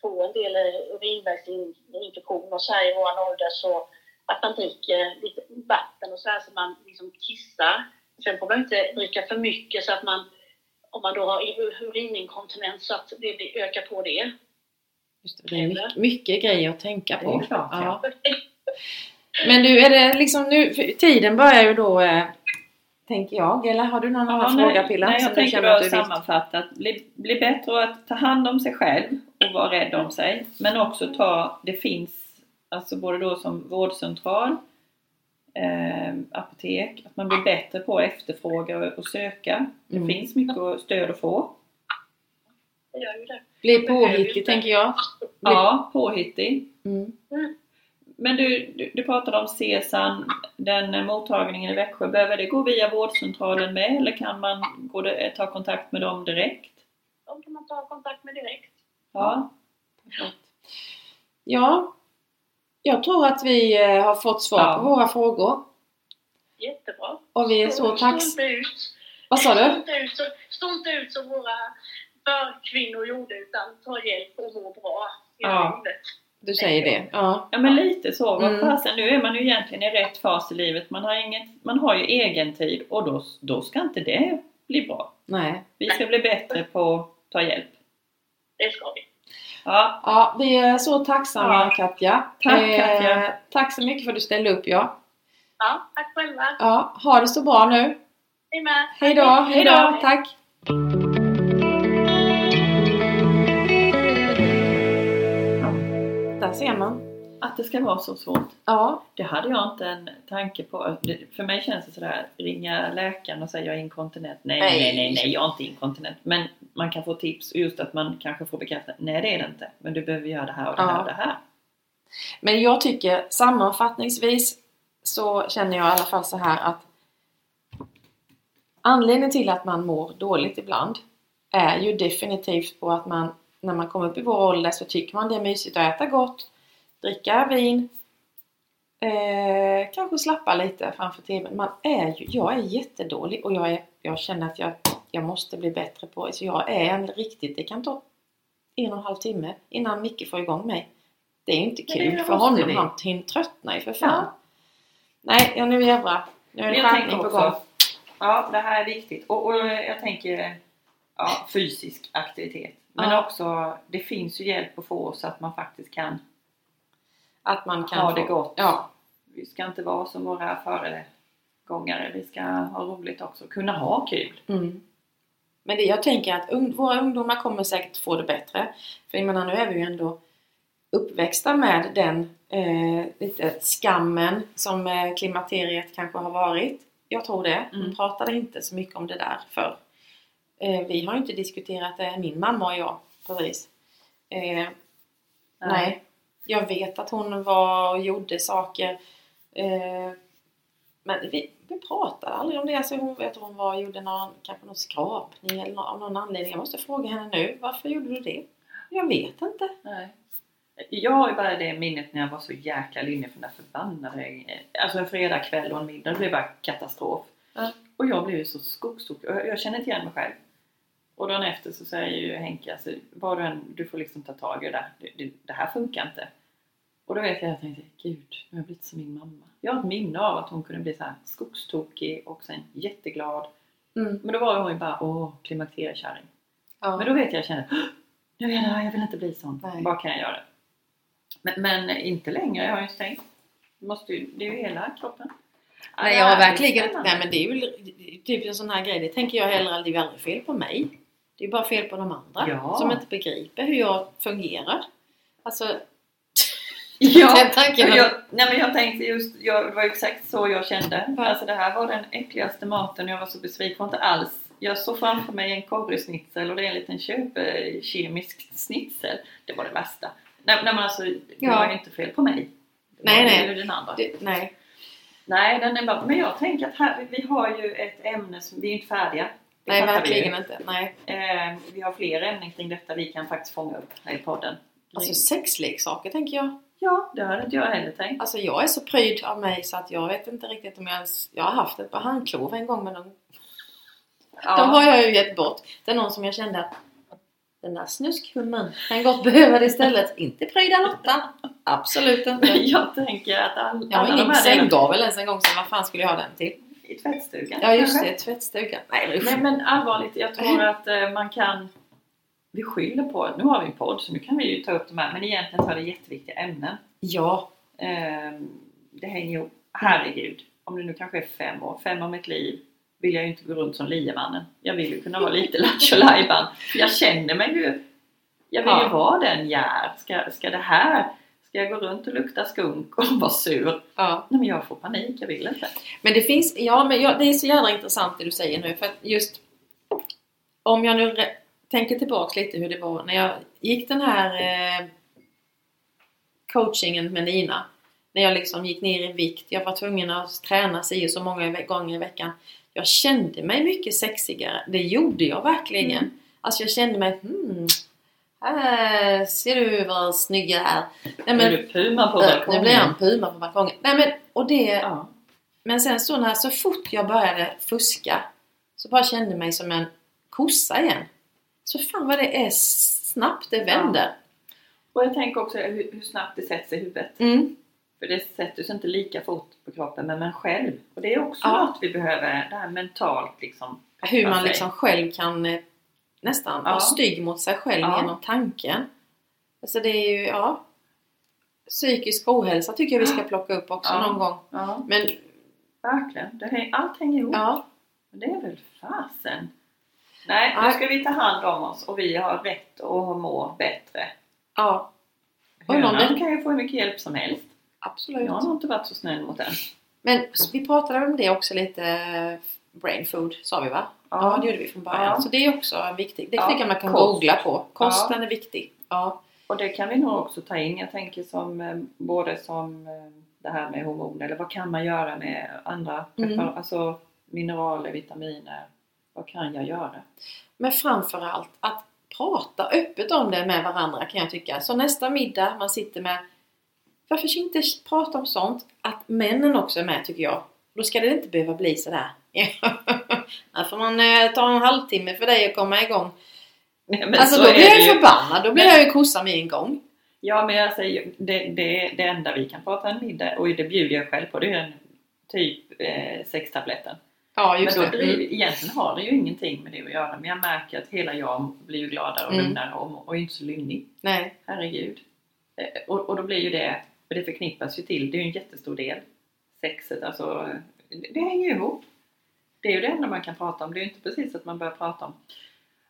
få en del eh, urinvägsinfektioner och så här i våran ålder så att man dricker lite vatten och så här så man liksom kissar. Sen får man inte dricka för mycket så att man, om man då har urininkontinens så att det blir- ökar på det. Just det, det är mycket, mycket grejer att tänka på. Klart, ja. Men du, är det liksom nu, tiden börjar ju då, eh, tänker jag, eller har du någon Ja, annan nej, fråga Pilla? Nej, jag tänker bara att vill- sammanfattat. Bli, bli bättre att ta hand om sig själv och vara rädd om sig. Men också ta, det finns, alltså både då som vårdcentral, eh, apotek, att man blir bättre på att efterfråga och, söka. Det Mm. finns mycket att- stöd att få. Det gör ju det. Bli påhittig, tänker jag. Bli- Ja, påhittig. Mm. Men du, du, du pratade om CESAN, den eh, mottagningen i Växjö. Behöver det gå via vårdcentralen med eller kan man gå det, ta kontakt med dem direkt? De kan man ta kontakt med direkt. Ja. Perfekt. Ja, jag tror att vi eh, har fått svar Ja. på våra frågor. Jättebra. Och vi är så tacksamma. inte ut. Vad sa Stå du? inte ut så, stå inte ut som våra förkvinnor gjorde utan ta hjälp och må bra i Ja. livet. Du säger det? Ja. Ja men lite så. Vad Mm. fasen, nu är man ju egentligen i rätt fas i livet. Man har, inget, man har ju egen tid och då, då ska inte det bli bra. Nej. Vi ska bli bättre på att ta hjälp. Det ska vi. Ja, Ja, vi är så tacksamma Ja. Katja. Tack, Katja. Tack så mycket för att du ställde upp ja. Ja, tack själva. ja. Ha det så bra nu. Hej då, hej då, tack! Där ser man. Att det ska vara så svårt. Ja, Det hade jag inte en tanke på. För mig känns det sådär, ringa läkaren och säga jag är inkontinent. Nej, Nej. nej, nej, nej, jag är inte inkontinent. Men man kan få tips och just att man kanske får bekräftat, nej det är det inte. Men du behöver göra det här och det här Ja. och det här. men jag tycker sammanfattningsvis så känner jag i alla fall så här att anledningen till att man mår dåligt ibland är ju definitivt på att man när man kommer upp i vår ålder så tycker man det är mysigt att äta gott, dricka vin, eh, kanske slappa lite framför TVn. Man är ju, jag är jättedålig och jag, är, jag känner att jag, jag måste bli bättre på det. Så jag är en riktigt, det kan ta en och en halv timme innan Micke får igång mig. Det är ju inte det kul för honom, vi. han tröttnar ju för fan. Ja. Nej, ja, nu jävlar. Nu är det Jag skärpning på gång. ja det här är viktigt. Och, och jag tänker ja, fysisk aktivitet. Men Ja. också, det finns ju hjälp att få så att man faktiskt kan Att man kan ha få, det gott. Ja, Vi ska inte vara som våra föregångare. Vi ska ha roligt också. Kunna ha kul. Mm. Men det, jag tänker att ung, våra ungdomar kommer säkert få det bättre. För jag menar, nu är vi ju ändå uppväxta med den eh, lite skammen som eh, klimakteriet kanske har varit. Jag tror det. Mm. De pratade inte så mycket om det där för eh, Vi har inte diskuterat det, min mamma och jag, precis. Eh, nej. Jag vet att hon var och gjorde saker. Eh, men vi, vi pratade aldrig om det. Alltså hon, jag tror hon var gjorde någon, kanske någon skrapning eller någon, av någon anledning. Jag måste fråga henne nu. Varför gjorde du det? Jag vet inte. Nej. Jag har ju bara det minnet när jag var så jäkla linje för den där förbannade... Alltså en fredagkväll och en middag, det blev bara katastrof. Ja. Och jag blev ju så skogstokig. Jag, jag känner inte igen mig själv. Och dagen efter så säger ju Henke, alltså, vad du, än, du får liksom ta tag i det där. Det, det, det här funkar inte. Och då vet jag, jag tänkte, gud, nu har jag blivit som min mamma. Jag har ett minne av att hon kunde bli så här skogstokig och sen jätteglad. Mm. Men då var hon ju bara, åh, klimakteriekärring. Ja. Men då vet jag, jag känner, "Åh, jag vet det, jag vill inte bli sån. Nej. Vad kan jag göra? Men, men inte längre, jag har ju stängt. Måste ju, det är ju hela kroppen. Nej, jag har är verkligen. Nej men det är ju typ en sån här grej. Det tänker jag hellre. Det är ju aldrig fel på mig. Det är bara fel på de andra. Ja. Som inte begriper hur jag fungerar. Alltså... <laughs> Ja, <laughs> den tanken. jag, nej men jag tänkte just, jag, det var exakt så jag kände. Alltså det här var den äckligaste maten jag var så besviken på. Inte alls. Jag såg framför mig en korvsnitzel och det är en liten köpkemisk snitsel. Det var det värsta. Nej, nej men alltså, det Ja. var ju inte fel på mig. Det Nej, nej. ju den andra. det, nej. Nej, den är bara, men jag tänker att här, vi har ju ett ämne som, vi är inte färdiga. Nej, verkligen inte. Nej. Eh, vi har fler ämnen kring detta vi kan faktiskt fånga upp här i podden. Alltså sexleksaker tänker jag. ja, det hade inte jag heller tänkt. Alltså jag är så pryd av mig så att jag vet inte riktigt om jag ens... Jag har haft ett par handklov en gång men de, Ja. de har jag ju gett bort. Det är någon som jag kände att den där snuskhummen kan gott behöva det istället. Inte pryda Lotta. Absolut inte. <laughs> jag tänker att all, Jag har alla ingen sänggavel ens en gång så vad fan skulle jag ha den till? I tvättstugan. Ja just kanske. det, tvättstugan. Nej men Nej men allvarligt, jag tror att eh, man kan vi skyller på, nu har vi en podd så nu kan vi ju ta upp de här men egentligen så är det jätteviktiga ämnen. Ja. Ehm, det hänger ihop. Herregud, om det nu kanske är fem år, fem av mitt liv vill jag ju inte gå runt som liemannen. Jag vill ju kunna vara lite lattjo. Jag känner mig ju... Jag vill ju Ja. vara den jag är. Ska, ska det här... Jag gå runt och lukta skunk och vara sur? ja. Nej men jag får panik, jag vill inte. Men det finns, ja men jag, det är så jävla intressant det du säger nu för att just om jag nu tänker tillbaks lite hur det var när jag gick den här eh, coachingen med Nina. När jag liksom gick ner i vikt. Jag var tvungen att träna sig så många gånger i veckan. Jag kände mig mycket sexigare. Det gjorde jag verkligen. Mm. Alltså jag kände mig hmm, här ser du vad snygg jag är. Nej, Nu är du puma på äh, balkongen. nu blir jag en puma på balkongen. Nej men, och det, Ja. men sen så när så fort jag började fuska så bara kände mig som en kossa igen. Så fan vad det är snabbt det vänder. Och jag tänker också hur, hur snabbt det sätts i huvudet. Mm. För det sätter sig inte lika fort på kroppen men man själv. Och det är också Ja. något vi behöver, det här mentalt liksom. Hur man sig. liksom själv kan eh, nästan Ja. vara stygg mot sig själv Ja. genom tanken. Alltså det är ju, ja. Psykisk ohälsa tycker jag vi ska plocka upp också Ja. någon gång. Ja, Men verkligen. Det allt hänger ihop. ja, det är väl fasen. Nej, nu ska vi ta hand om oss och vi har rätt att må bättre. ja Hönan det- kan ju få hur mycket hjälp som helst. absolut. Jag har nog inte varit så snäll mot den. Men vi pratade om det också lite, eh, brain food sa vi va? Ja, det gjorde vi från början. Ja. Så det är också viktigt. Det Ja, tycker jag man kan kost. googla på. Kosten är viktig. Ja. Och det kan vi nog också ta in. Jag tänker som eh, både som eh, det här med hormoner eller vad kan man göra med andra Mm. alltså mineraler, vitaminer. Vad kan jag göra? Men framförallt att prata öppet om det med varandra kan jag tycka. Så nästa middag man sitter med Varför inte prata om sånt? Att männen också är med tycker jag. Då ska det inte behöva bli sådär. <laughs> Här får man eh, ta en halvtimme för dig att komma igång. Nej, men alltså så då blir det jag ju. förbannad. Då blir Men- jag ju kossa med en gång. Ja men jag säger det, det, det enda vi kan prata en middag och det bjuder jag själv på det är en typ eh, sextabletten. Ja Men då driver, egentligen har det ju ingenting med det att göra men jag märker att hela jag blir ju gladare och Mm. lugnare och, och inte så lynnig. Nej. Herregud. Eh, Och, och då blir ju det, för det förknippas ju till, det är ju en jättestor del. Sexet, alltså, det, hänger ju ihop. Det är ju det enda man kan prata om, det är ju inte precis att man börjar prata om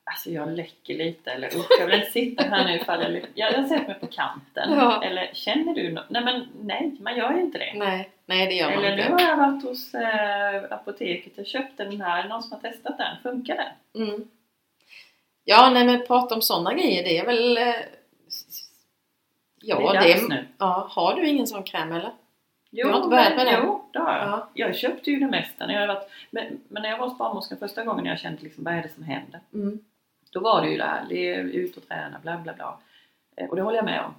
Alltså jag läcker lite eller usch jag vill inte sitta här nu ifall jag, jag, jag sätter mig på kanten. Ja. Eller känner du något? Nej men nej, man gör ju inte det. Nej. Nej det gör man Eller nu inte. har jag varit hos eh, apoteket och köpt den här, någon som har testat den? Funkar den? Mm. Ja, nej men prata om sådana grejer det är väl... eh, Ja, det är det är, nu. ja, har du ingen sån kräm eller? Jo, har inte börjat men, med det? jo det har jag. Ja. Jag köpte ju det mesta när jag varit, men, men när jag var hos barnmorskan första gången jag kände liksom, vad är det som händer? Mm. Då var det ju det här, lev ut och träna, bla bla bla. Eh, och det håller jag med om.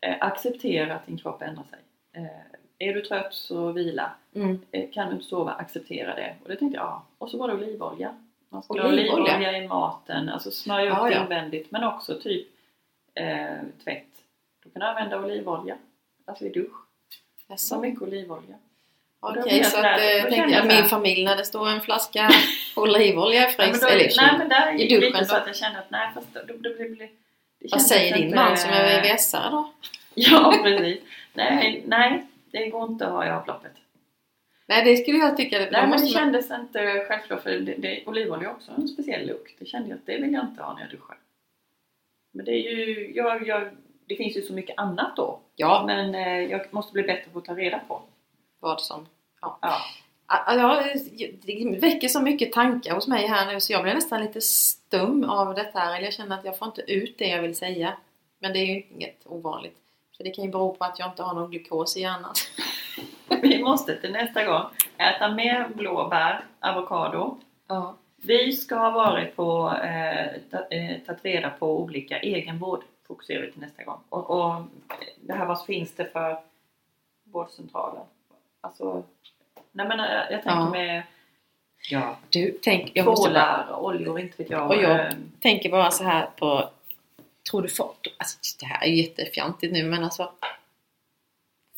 Eh, acceptera att din kropp ändrar sig. Eh, är du trött så vila. Mm. Eh, kan du inte sova, acceptera det. Och det tänkte jag, ja. Och så var det olivolja. Man ska ha Olivolja? olivolja i maten, alltså smörja upp Ja, ja. invändigt men också typ eh, tvätt. Du kan använda olivolja, alltså i dusch. Så Jaså? mycket olivolja. Och då Okej, jag så att, eh, då tänkte jag, jag min familj när det står en flaska olivolja i Ja, men frys, då, eller i nej men där I gick duschen lite så då? att jag kände att nej fast då, då, då det... det Vad kändes säger din inte- man som är VVS-are då? <laughs> Ja precis. Nej, nej, det går inte att ha i avloppet. Nej, det skulle jag tycka. Nej då men det måste man- kändes inte självklart för det, det, olivolja också en speciell lukt. Det kände jag att det vill jag inte ha när jag duschar. Men det är ju, jag, jag, det finns ju så mycket annat då. Ja, Men eh, jag måste bli bättre på att ta reda på. vad som. Ja. Ah, Ja, det väcker så mycket tankar hos mig här nu så jag blir nästan lite stum av detta här. Eller jag känner att jag får inte ut det jag vill säga. Men det är ju inget ovanligt. För det kan ju bero på att jag inte har någon glukos i hjärnan. <laughs> Vi måste till nästa gång äta mer blåbär, avokado. Ja. Vi ska ha varit på, eh, eh, tagit reda på olika egenvård fokuserar vi till nästa gång. Och, och det här vad finns det för vårdcentraler? Alltså, nej men eh, jag tänker Ja. med ja, Du, tänk, jag måste bara, oljor, inte vet jag. Och jag- eh, tänker bara så här på... Tror du folk... Alltså, det här är jättefjantigt nu men alltså...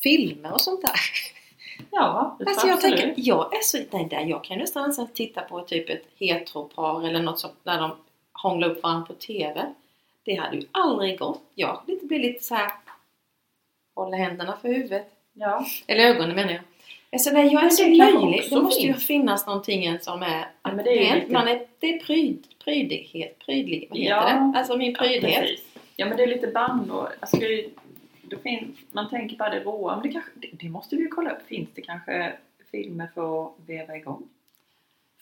Filmer och sånt där. Ja, det Alltså jag absolut. tänker, jag är så... Nej, där, jag kan nästan titta på typ ett heteropar eller något sånt där de hånglar upp varandra på TV. Det hade ju aldrig gått. Jag lite blir lite så här hålla händerna för huvudet. Ja, Eller ögonen menar jag. Alltså nej, jag är så löjlig. Det måste ju finnas någonting som är... Ja, men det är lite- man är, det är pryd, prydighet, prydlig, vad heter Ja. det? Alltså min ja, prydhet. precis. Ja men det är lite band och alltså finns, man tänker bara det råa, men det, kanske, det, det måste vi ju kolla upp. Finns det kanske filmer för att veva igång?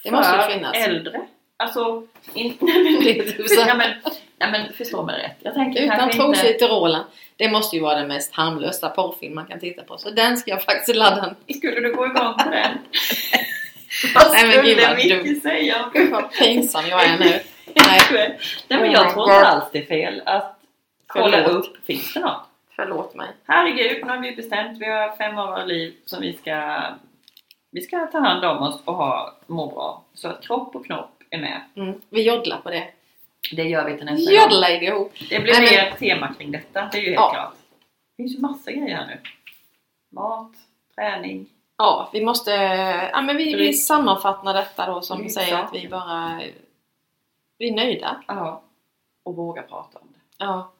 Det måste ju För finnas. äldre? Alltså, inte... Nej men, Det är typ så. ja, men, ja, men förstå mig rätt. Jag tänker Utan trosor i inte... Tyrolen. Det måste ju vara den mest harmlösa porrfilm man kan titta på. Så den ska jag faktiskt ladda ner. Skulle du gå igång på den? <laughs> Vad Nej, men gud, skulle vad Micke säga? Gud vad pinsam jag är nu. Nej, <laughs> Nej men jag tror inte alls det är fel att kolla Förlåt. upp, finns det något? förlåt mig. Herregud, nu har vi bestämt. Vi har fem år av liv som vi ska vi ska ta hand om oss och ha, må bra. Så att kropp och knopp är med. Mm. Vi joddlar på det. Det gör vi till nästa gång. Gödla ihop. Det blir Nej, mer tema kring detta, det är ju helt Ja. klart. Det finns ju massa grejer här nu. Mat, träning. Ja, vi måste... Ja, men vi, vi sammanfattar detta då som Dryck, säger att vi bara... Vi är nöjda. Ja. Och våga prata om det. Ja.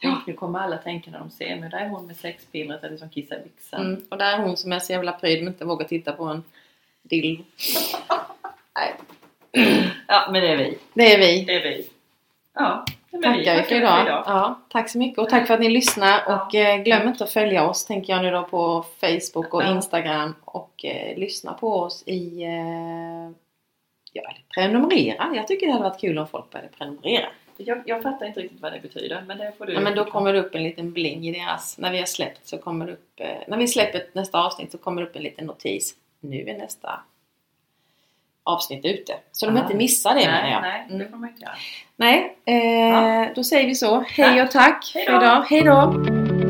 Tänk, nu kommer alla tänka när de ser mig. Där är hon med sexpillret eller som kissar i byxan. Mm. Och där är hon som är så jävla pryd men inte vågar titta på en dildo. <laughs> Nej, <clears throat> Ja, men det är vi. det är vi. Det är vi. Ja. Tackar vi för idag. Ja, tack så mycket och tack för att ni lyssnar Ja. och eh, glöm inte att följa oss tänker jag nu då på Facebook och Ja. Instagram och eh, lyssna på oss i eh, ja, prenumerera. Jag tycker det hade varit kul om folk började prenumerera. Jag, jag fattar inte riktigt vad det betyder, men det får du... Ja, men då kommer det upp en liten bling i deras, när vi har släppt så kommer det upp, eh, när vi släpper nästa avsnitt så kommer det upp en liten notis. Nu är nästa avsnitt ute. Så de Ah. inte missar det menar Nej, jag. nej, Mm. det får man inte göra. Nej, eh, Ja. då säger vi så. Hej och tack för idag. Hej då!